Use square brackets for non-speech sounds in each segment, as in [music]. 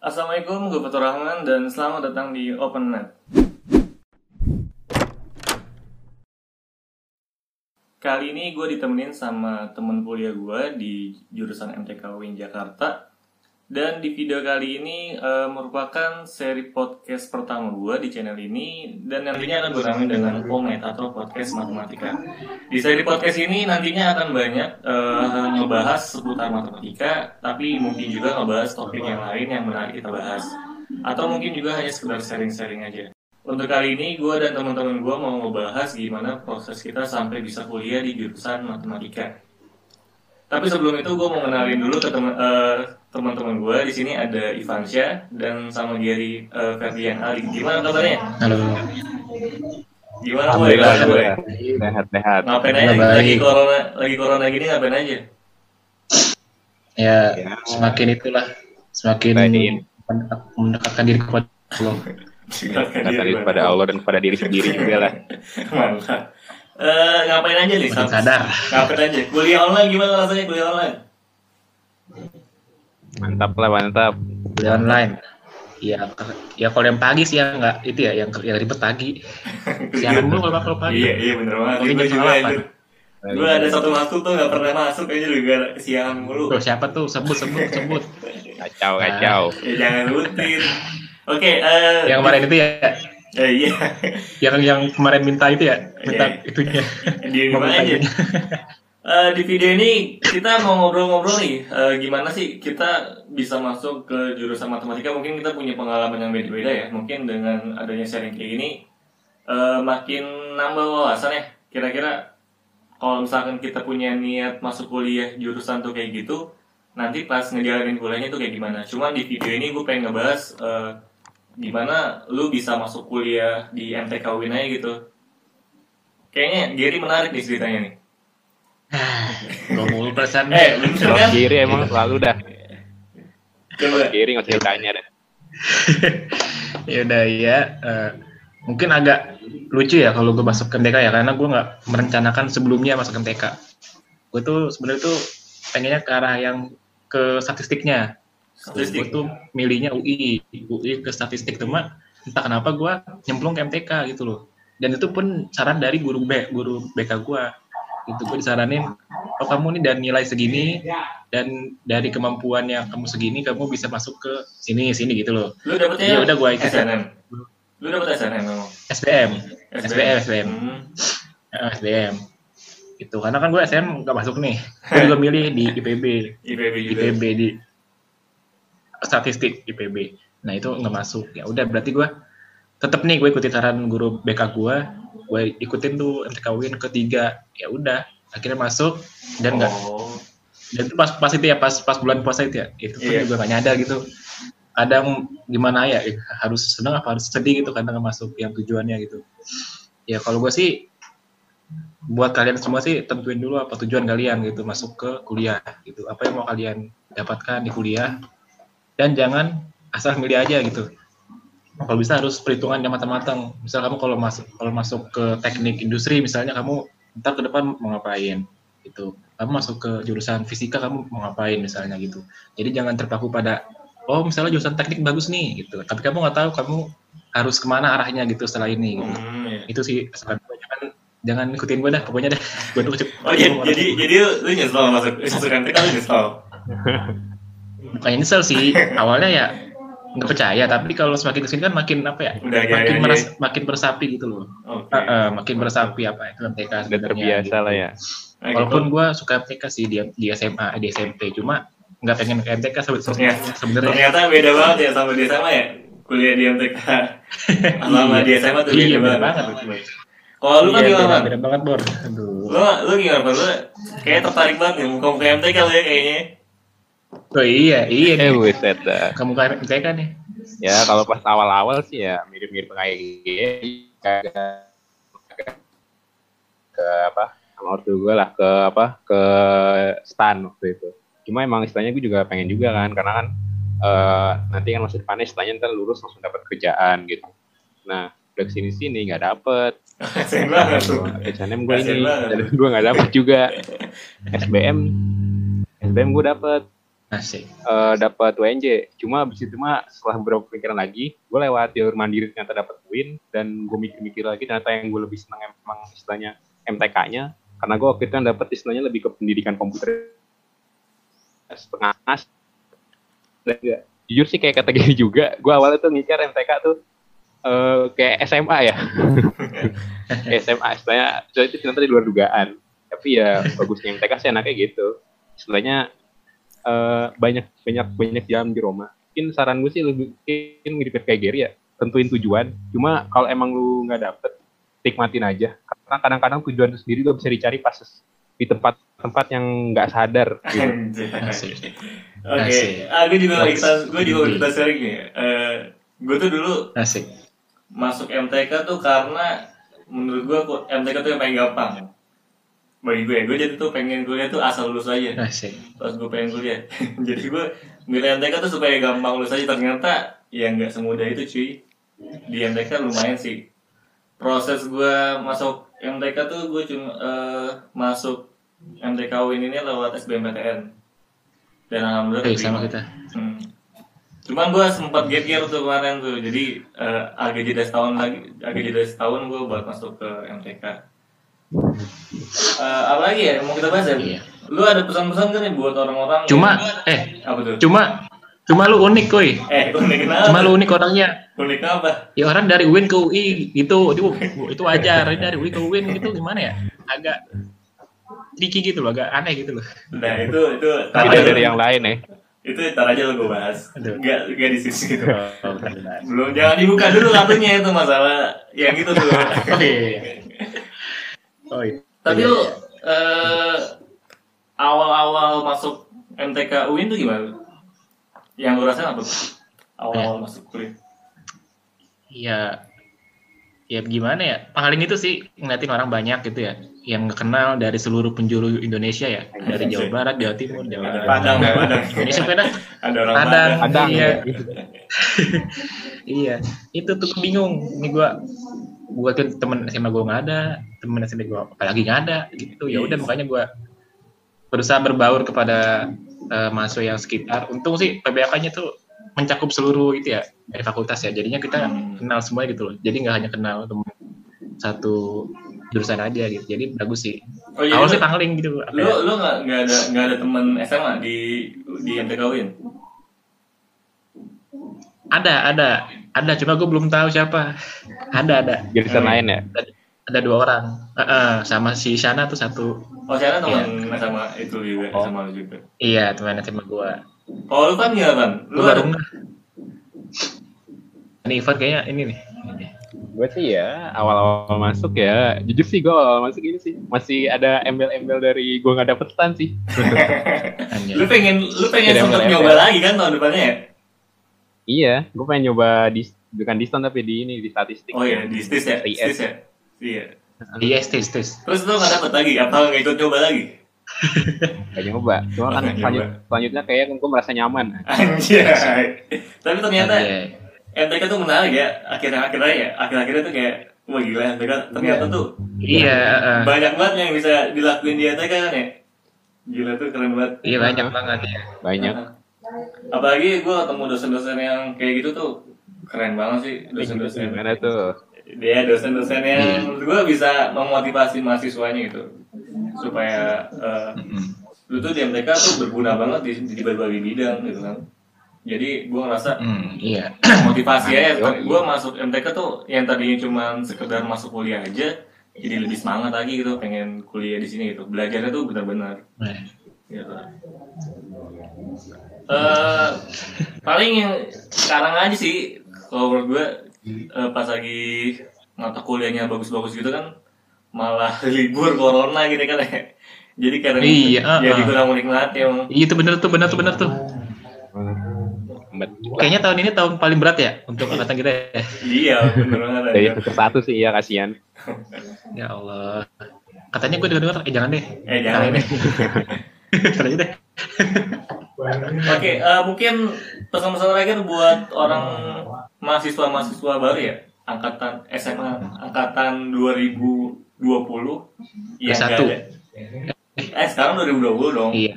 Assalamualaikum, gue Fatur Rahman dan selamat datang di Open Net. Kali ini gue ditemenin sama temen kuliah gue di jurusan MTK UIN Jakarta dan di video kali ini eh, merupakan seri podcast pertama gue di channel ini dan nantinya akan beramai dengan Pomet atau podcast matematika. Di seri podcast ini nantinya akan banyak eh, ngebahas seputar matematika, tapi mungkin juga ngebahas topik yang lain yang menarik kita bahas. Atau mungkin juga hanya sekedar sharing-sharing aja. Untuk kali ini gue dan teman-teman gue mau ngebahas gimana proses kita sampai bisa kuliah di jurusan matematika. Tapi sebelum itu gue mau kenalin dulu ke teman eh, teman-teman gue di sini ada Ivansya dan sama Gary uh, Ferdian Ali. Gimana kabarnya? Halo. Gimana boy? Alhamdulillah. Sehat, sehat. Ngapain aja lagi corona lagi corona gini ngapain aja? Ya, Ya. semakin itulah semakin mendekatkan diri kepada Allah. Kata diri, pada Allah dan pada diri sendiri juga lah. [laughs] Mantap. Eh, ngapain aja nih? Sadar. Ngapain aja? Kuliah online gimana rasanya kuliah online? Mantap lah, mantap. Kuliah online. Ya, ya kalau yang pagi sih ya nggak itu ya yang yang ribet pagi. Siangan mulu kalau kalau pagi. Iya, iya bener banget. Gue juga anjir. Gue ada satu waktu tuh gak pernah masuk aja juga kesiangan mulu. Tuh, siapa tuh sebut sebut sebut. Kacau, kacau. Ya jangan rutin. Oke, eh yang kemarin itu ya, eh, iya. yang yang kemarin minta itu ya, minta Iya. itunya. Di Mau mana minta aja? Eh, di video ini kita mau ngobrol-ngobrol nih, eh, gimana sih kita bisa masuk ke jurusan matematika? Mungkin kita punya pengalaman yang beda-beda ya. Mungkin dengan adanya sharing kayak gini, eh, makin nambah wawasan ya. Kira-kira kalau misalkan kita punya niat masuk kuliah jurusan tuh kayak gitu, nanti pas ngejalanin kuliahnya tuh kayak gimana? Cuman di video ini gue pengen ngebahas eh, gimana lu bisa masuk kuliah di MTK UIN aja gitu. Kayaknya Gary menarik nih ceritanya nih. [laughs] Gua mulu perasaan. Eh, bener kan? kiri emang selalu dah. Coba. Kiri nggak usah ditanya dah. [laughs] ya udah ya eh, mungkin agak lucu ya kalau gue masuk ke MTK ya karena gue nggak merencanakan sebelumnya masuk ke MTK gue tuh sebenarnya tuh pengennya ke arah yang ke statistiknya gue Statistik. tuh milihnya UI UI ke statistik cuma entah kenapa gue nyemplung ke MTK gitu loh dan itu pun saran dari guru B guru BK gue itu gue disaranin oh kamu nih dan nilai segini dan dari kemampuannya kamu segini kamu bisa masuk ke sini sini gitu loh. Lu dapetnya Ya udah, gua ikut. SNM. Lu dapet SNM memang. SBM SBM SBM Hmm. Eh, SBM itu karena kan gue SBM nggak masuk nih. [laughs] Gue juga milih di IPB IPB juga. IPB di statistik IPB nah itu nggak masuk. Ya udah berarti gue tetap nih gue ikutin saran guru BK gue gue ikutin tuh MTK UIN ketiga. Ya udah akhirnya masuk dan nggak Oh. dan itu pas pas itu ya pas pas bulan puasa itu ya. Itu pun Iya. juga gak nyadar gitu. Kadang gimana ya eh, harus seneng apa harus sedih gitu kadang masuk yang tujuannya gitu. Ya kalau gue sih buat kalian semua sih tentuin dulu apa tujuan kalian gitu masuk ke kuliah gitu. Apa yang mau kalian dapatkan di kuliah. Dan jangan asal milih aja gitu kalau bisa harus perhitungan yang matang-matang. Misal kamu kalau masuk kalau masuk ke teknik industri misalnya kamu ntar ke depan mau ngapain gitu. Kamu masuk ke jurusan fisika kamu mau ngapain misalnya gitu. Jadi jangan terpaku pada oh misalnya jurusan teknik bagus nih gitu. Tapi kamu nggak tahu kamu harus ke mana arahnya gitu setelah ini gitu. Hmm, iya. itu sih saran gue jangan jangan ikutin gue dah pokoknya dah. Gue tuh cep- Oh jadi jadi jadi lu nyesel masuk masuk MTK lu nyesel. bukan nyesel sih. [laughs] Awalnya ya nggak percaya tapi kalau semakin ke sini kan makin apa ya Udah makin gaya meras, makin bersapi gitu loh Oke. Eh, eh, makin bersapi apa itu MTK Udah sebenarnya, terbiasa gitu. lah ya. Nah, walaupun gitu. gue suka MTK sih di, di SMA di SMP cuma nggak pengen ke MTK sebe- sebe- Ternyata- sebenarnya ternyata beda banget ya sama di SMA ya. Kuliah di MTK [laughs] sama di SMA tuh beda iya beda banget. banget Kalau lu kan Iya, gimana? beda, beda banget bor aduh Lu lu gimana? Lu kayak tertarik banget ya muka muka MTK lu ya kayaknya. Oh iya iya Eh, nih. buset dah. kamu ke MTK nih. Ya, kalau pas awal-awal sih ya mirip-mirip kayak gini. Kagak ke apa sama ortu gue lah ke apa ke stan waktu itu. Cuma emang istilahnya gue juga pengen juga kan karena kan eh, nanti kan masuk depannya istilahnya ntar lulus langsung dapat kerjaan gitu. Nah udah ke sini sini nggak dapet. Kasian banget tuh. SNM gue ini gue nggak dapet juga. [laughs] SBM SBM gue dapet Asik. eh dapat WNJ. Cuma abis itu mah setelah beberapa pikiran lagi, gue lewat jalur mandiri ternyata dapat win dan gue mikir-mikir lagi ternyata yang gue lebih senang emang istilahnya MTK-nya karena gue waktu itu kan dapat istilahnya lebih ke pendidikan komputer. Setengah as dan jujur sih kayak kata gini juga gue awalnya tuh mikir MTK tuh eh kayak SMA ya. [laughs] SMA istilahnya so itu ternyata di luar dugaan. Tapi ya bagusnya MTK sih anaknya gitu. Istilahnya eh, banyak banyak banyak jam di Roma mungkin saran gue sih lebih mungkin mirip kayak Gary ya tentuin tujuan cuma kalau emang lu nggak dapet nikmatin aja karena kadang-kadang tujuan itu sendiri gak bisa dicari pas di tempat-tempat yang nggak sadar gitu. Oke, Asik. ah, gue juga kita, gue juga kita sharing nih. Eh, gue tuh dulu Asik. masuk MTK tuh karena menurut gue kok MTK tuh yang paling gampang. Bagi gue, gue jadi tuh pengen kuliah tuh asal lulus aja. Asik. Pas gue pengen kuliah, [laughs] jadi gue milih MTK tuh supaya gampang lulus aja. Ternyata ya nggak semudah itu cuy. Di MTK lumayan sih. Proses gue masuk MTK tuh gue cuma eh, masuk MTK Win ini lewat SBMPTN. Dan alhamdulillah keterima. sama kita. Hmm. Cuman gue sempat gap year tuh kemarin tuh, jadi eh, agak jeda setahun lagi, agak jeda setahun gue buat masuk ke MTK. Eh, apa lagi ya mau kita bahas ya? Iya. Lu ada pesan-pesan kan nih buat orang-orang? Cuma yang- eh apa tuh? cuma cuma lu unik koi. Eh, unik kenapa? Cuma lu unik orangnya. unik apa? Ya orang dari Win ke UI gitu, itu itu wajar. Ini dari UI ke Win gitu gimana ya? Agak tricky gitu loh, agak aneh gitu loh. Nah itu itu aja dari yang lain ya itu tar aja lo gue bahas. Aduh. Enggak enggak di sini gitu. Oh. Belum jangan dibuka dulu kartunya itu masalah yang gitu tuh. [laughs] Iya. Oh iya. Tapi Iya, lu iya. eh, awal-awal masuk MTK UIN tuh gimana? Yang lu rasain apa? Awal-awal masuk kuliah. ya ya gimana ya paling itu sih ngeliatin orang banyak gitu ya yang nggak kenal dari seluruh penjuru Indonesia ya dari Jawa Barat Jawa Timur Jawa Barat Padang, Padang. Indonesia pada Ada orang Padang, Padang. Padang, iya ya. [laughs] iya itu tuh bingung ini gua gua kan temen SMA gua nggak ada temen SMP gua apalagi nggak ada gitu. Ya udah makanya gua berusaha berbaur kepada eh, mahasiswa yang sekitar. Untung sih PBAK-nya tuh mencakup seluruh itu ya dari fakultas ya. Jadinya kita Hmm. kenal semua gitu loh. Jadi nggak hanya kenal temen satu jurusan aja gitu. Jadi bagus sih. Oh iya, awal sih pangling gitu. lu, ya. lu nggak ada nggak ada temen SMA di di MTK UIN? Ada ada. Ada cuma gue belum tahu siapa. Ada ada. Jurusan lain ya? Ada dua orang. Eh, eh, sama si Shana tuh satu. Oh saya teman sama itu juga Oh. sama lu juga. iya teman SMA gua. Kalau lu kan gimana kan? Lu baru ini Ivan kayaknya ini nih. Gue sih ya awal-awal masuk ya. Jujur sih gue awal masuk ini sih. Masih ada embel-embel dari gue nggak dapet sih. [laughs] Lu pengen lu pengen sempet nyoba ya. lagi kan tahun depannya ya? Iya gue pengen nyoba di bukan di stan tapi di ini di statistik Oh iya di STIS ya? STIS ya? Iya. iya tes tes Terus lu nggak dapet lagi? Apa nggak ikut nyoba lagi? Gak nyoba cuma kan selanjut, selanjutnya kayak gue merasa nyaman Anjay. Tapi ternyata. MTK tuh menarik ya. Akhir-akhirnya ya. Akhir-akhirnya tuh kayak wah gila MTK ternyata tuh iya banyak banget yang bisa dilakuin di MTK kan ya. Gila tuh keren banget. iya banyak banget ya banyak Apalagi gue ketemu dosen-dosen yang kayak gitu tuh keren banget sih dosen-dosen. gimana tuh Dia dosen-dosen yang menurut gue bisa memotivasi mahasiswanya gitu supaya Mm-mm. lu tuh di MTK tuh berguna banget di, di berbagai bidang gitu kan. Jadi gue ngerasa Hmm, iya [clears throat] motivasi aja. Gue masuk MTK tuh yang tadinya cuma sekedar masuk kuliah aja, jadi lebih semangat lagi gitu pengen kuliah di sini gitu. Belajarnya tuh benar-benar Nah, gitu. Eh, paling yang sekarang aja sih kalau menurut gue eh, pas lagi mata kuliahnya bagus-bagus gitu kan malah [laughs] libur corona gitu kan ya. Jadi kadang Iya, jadi uh-uh. kurang menikmati emang. Iya, itu bener tuh bener tuh bener tuh kayaknya tahun ini tahun paling berat ya untuk angkatan kita ya Iya bener banget. dari semester satu sih ya kasihan ya Allah katanya gue dengar dengar eh jangan deh Eh jangan. [laughs] Deh deh Oke, eh, mungkin pesan-pesan terakhir buat orang mahasiswa-mahasiswa baru ya, angkatan SMA, angkatan 2020 yang Satu. ada. Eh sekarang 2020 dong. iya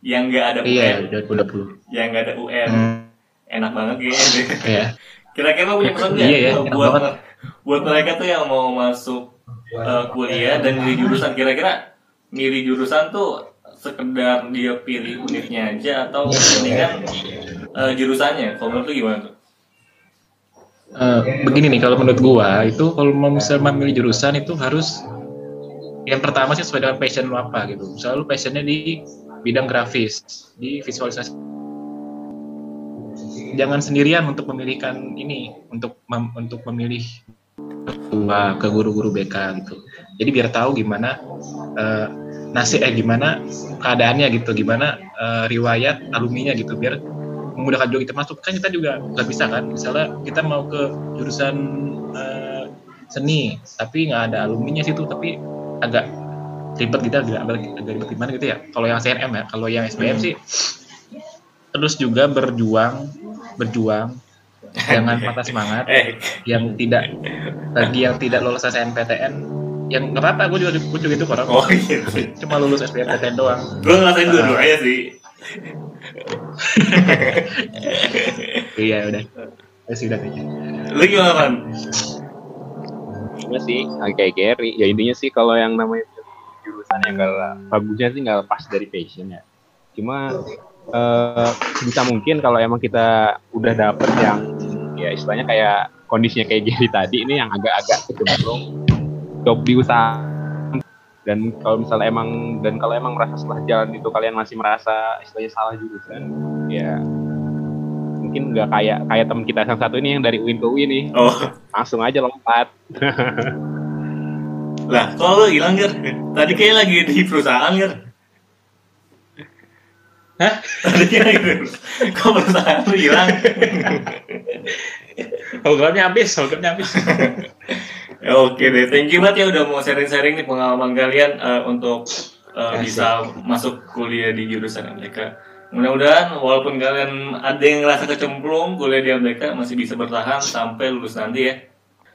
yang nggak ada Iya, UN, 2020. yang nggak ada UN, Hmm, enak banget kayaknya. Iya. Kira-kira punya pesan nggak Iya, ya, uh, buat banget. buat mereka tuh yang mau masuk uh, kuliah dan milih jurusan kira-kira milih jurusan tuh sekedar dia pilih unitnya aja atau mendingan uh, jurusannya kalau menurut lu gimana tuh? Eh, begini nih kalau menurut gua itu kalau mau misalnya memilih jurusan itu harus yang pertama sih sesuai dengan passion lu apa gitu. Misalnya lu passionnya di bidang grafis, di visualisasi. Jangan sendirian untuk memilihkan ini, untuk mem- untuk memilih gua ke guru-guru BK gitu. Jadi biar tahu gimana eh, nasib eh gimana keadaannya gitu, gimana eh, riwayat alumninya gitu biar memudahkan juga kita masuk. Kan kita juga nggak bisa kan misalnya kita mau ke jurusan eh, seni tapi nggak ada alumninya situ tapi agak ribet gitu agak, agak, agak ribet gimana gitu ya. Kalau yang CNM ya kalau yang SBM sih terus juga berjuang berjuang jangan patah semangat. [laughs] Yang tidak bagi yang tidak lolos SNMPTN yang nggak apa-apa gue juga gue juga itu orang oh iya. cuma lulus SBMPTN doang Gue ngerasain dua-duanya sih. [laughs] iya udah ya sudah aja Lu gimana kan? Intinya sih kayak Gary. Ya intinya sih kalau yang namanya jurusan yang gak bagusnya sih nggak lepas dari passion ya. Cuma eh, bisa mungkin kalau emang kita udah dapet yang ya istilahnya kayak kondisinya kayak Gary tadi ini yang agak-agak kecemplung job di usaha dan kalau misalnya emang dan kalau emang merasa setelah jalan itu kalian masih merasa istilahnya salah jurusan ya mungkin nggak kayak kayak teman kita yang satu ini yang dari UIN ke UIN nih Oh, langsung aja lompat [laughs] lah kalau lu hilang Ger? Tadi kayak lagi di perusahaan Ger. Hah? Tadi kayak lagi di Kok perusahaan lu hilang? Programnya habis, programnya habis. [laughs] [laughs] Oke deh, thank you banget ya udah mau sharing-sharing nih pengalaman kalian eh, untuk Asik. bisa masuk kuliah di jurusan MTK. Mudah-mudahan walaupun kalian ada yang ngerasa kecemplung kuliah di MTK masih bisa bertahan sampai lulus nanti ya.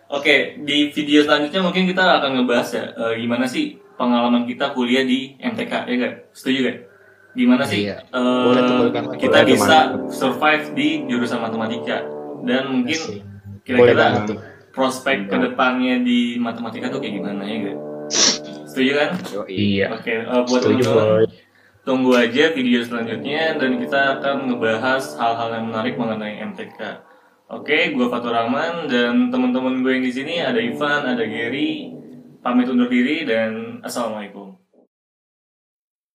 Oke, di video selanjutnya mungkin kita akan ngebahas ya eh, gimana sih pengalaman kita kuliah di MTK ya gak? Setuju gak? Gimana sih Iya. eh, Boleh tuh, boleh banget. kita Boleh bisa survive di jurusan matematika dan mungkin kira-kira. Prospek ke depannya di matematika tuh kayak gimana ya gak? Setuju kan? Iya. Oke, eh, buat Setuju, teman-teman tunggu aja video selanjutnya dan kita akan ngebahas hal-hal yang menarik mengenai MTK. Oke, gue Fatur Rahman dan teman-teman gue yang di sini ada Ivan, ada Gary. Pamit undur diri dan assalamualaikum.